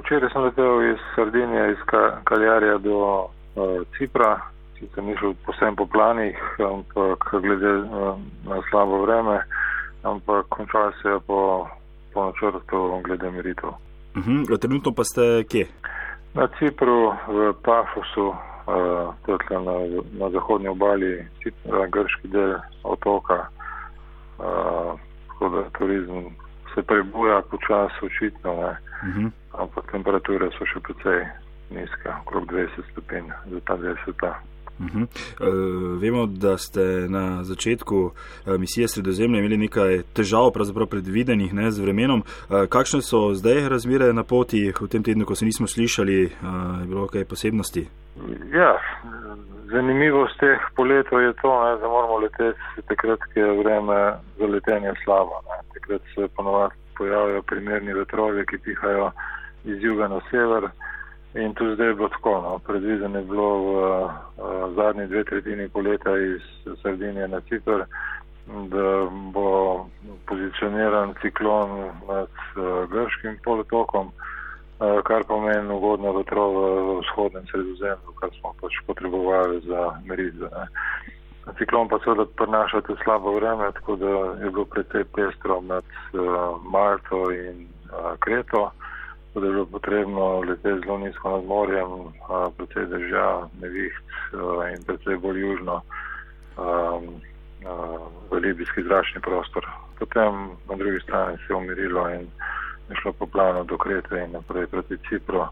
včeraj sem letel iz Sardinije, iz Kaljarija do uh, Cipra, sicer ni šel posebno po planih, ampak glede uh, na slabo vreme, ampak končal se je po, po načrtu glede meritev. Uh mhm, -huh. Trenutno pa ste kje? Na Cipru, v Pafosu, uh, na, na zahodnji obali, Cipra, grški del otoka, uh, tako da turizem se prebuja počasi, očitno, uh mhm. -huh. ampak temperature so še precej nizke, okrog 20 stopinj za ta del sveta. Uh -huh. uh, vemo, da ste na začetku uh, misije Sredozemlje imeli nekaj težav, pravzaprav predvidenih ne, z vremenom. Uh, kakšne so zdaj razmere na poti v tem tednu, ko se nismo slišali, uh, je bilo kaj posebnosti? Ja, zanimivost teh poletov je to, ne, da moramo leteti takrat, ko je vreme za letenje slabo. Ne. Takrat se ponovadi pojavljajo primerni vetrovi, ki pihajo iz juga na sever. In tu zdaj bo tako, no, predviden je bilo v, v zadnji dve tretjini poleta iz Sardinije na Cipr, da bo pozicioniran ciklon nad grškim polotokom, kar pomeni ugodno vetro v vzhodnem sredozemlju, kar smo pač potrebovali za meritve. Ciklon pa seveda prinaša tudi slabo vreme, tako da je bilo precej pestro med Malto in Kreto da je bilo potrebno leteti zelo nizko nad morjem, predvsej drža, neviht in predvsej bolj južno v libijski zračni prostor. Potem na drugi strani se je umirilo in je šlo po planu do Krete in naprej proti Cipru.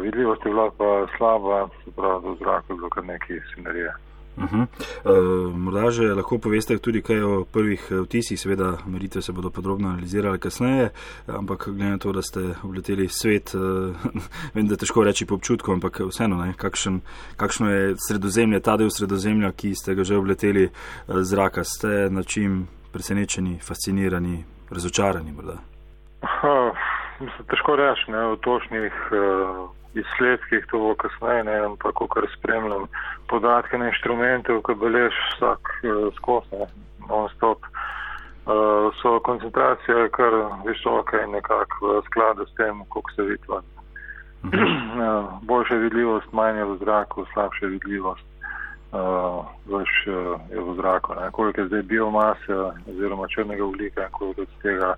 Vidljivost je bila pa slaba, se pravi, do zraka je bilo kar nekaj sinerije. Uh -huh. uh, morda že lahko poveste tudi kaj o prvih eh, vtisih, seveda meritve se bodo podrobno analizirale kasneje, ampak glede na to, da ste obleteli svet, uh, vem, da težko reči po občutku, ampak vseeno, ne, kakšen, kakšno je sredozemlje, ta del sredozemlja, ki ste ga že obleteli uh, zraka, ste na čim presenečeni, fascinirani, razočarani morda? Uh, mislim, težko reči, ne, v točnih. Uh izsledkih, to bo kasneje, ne, ampak kar spremljam podatke na inštrumente, ki belež vsak uh, skos, ne, non-stop, uh, so koncentracije kar visoke in nekako v skladu s tem, koliko se vidi ven. uh, boljša vidljivost, manje v zraku, slabša vidljivost. Uh, več uh, je v zraku. Ne. Koliko je zdaj biomase oziroma črnega oglika in koliko je tega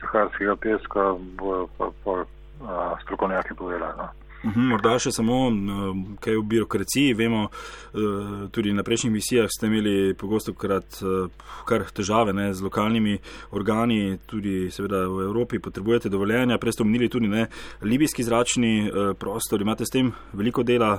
saharskega peska, bojo pa, pa uh, strokovnjaki povedali. No. Mhm, morda še samo kaj v birokraciji. Vemo, eh, tudi na prejšnjih misijah ste imeli pogosto krat eh, kar težave ne, z lokalnimi organi, tudi seveda v Evropi potrebujete dovoljenja. Prej ste omenili tudi ne, libijski zračni eh, prostor. Imate s tem veliko dela,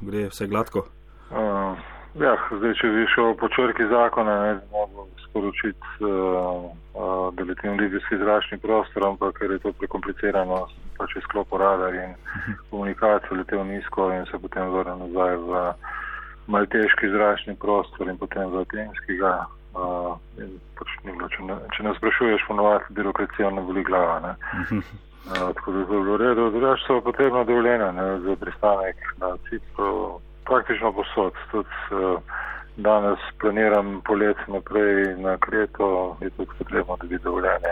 gre vse gladko? Uh, ja, zdaj, če bi šel po črki zakona, ne bi mogel sporočiti, uh, uh, da letim libijski zračni prostor, ampak ker je to prekomplicirano, pač izklopil radar in komunikacijo letel nizko in se potem vrnil nazaj v malteški zračni prostor in potem v atenski ga. Uh, pač bilo, če, ne, če ne sprašuješ, ponovadi birokracija ne boli glava. Ne. Uh, tako da je bilo redo, da so potrebna dovoljenja za pristanek na Cipru, praktično posod. Tudi uh, danes planiram polet naprej na Kreto, je tudi potrebno, da bi dovoljenje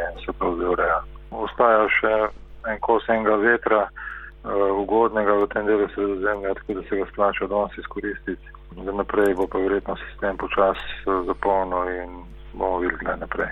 enega vetra, uh, ugodnega v tem delu sredozemlja, tako da se ga splača danes izkoristiti. Za naprej bo pa verjetno sistem počas zapolnil in bomo videli naprej.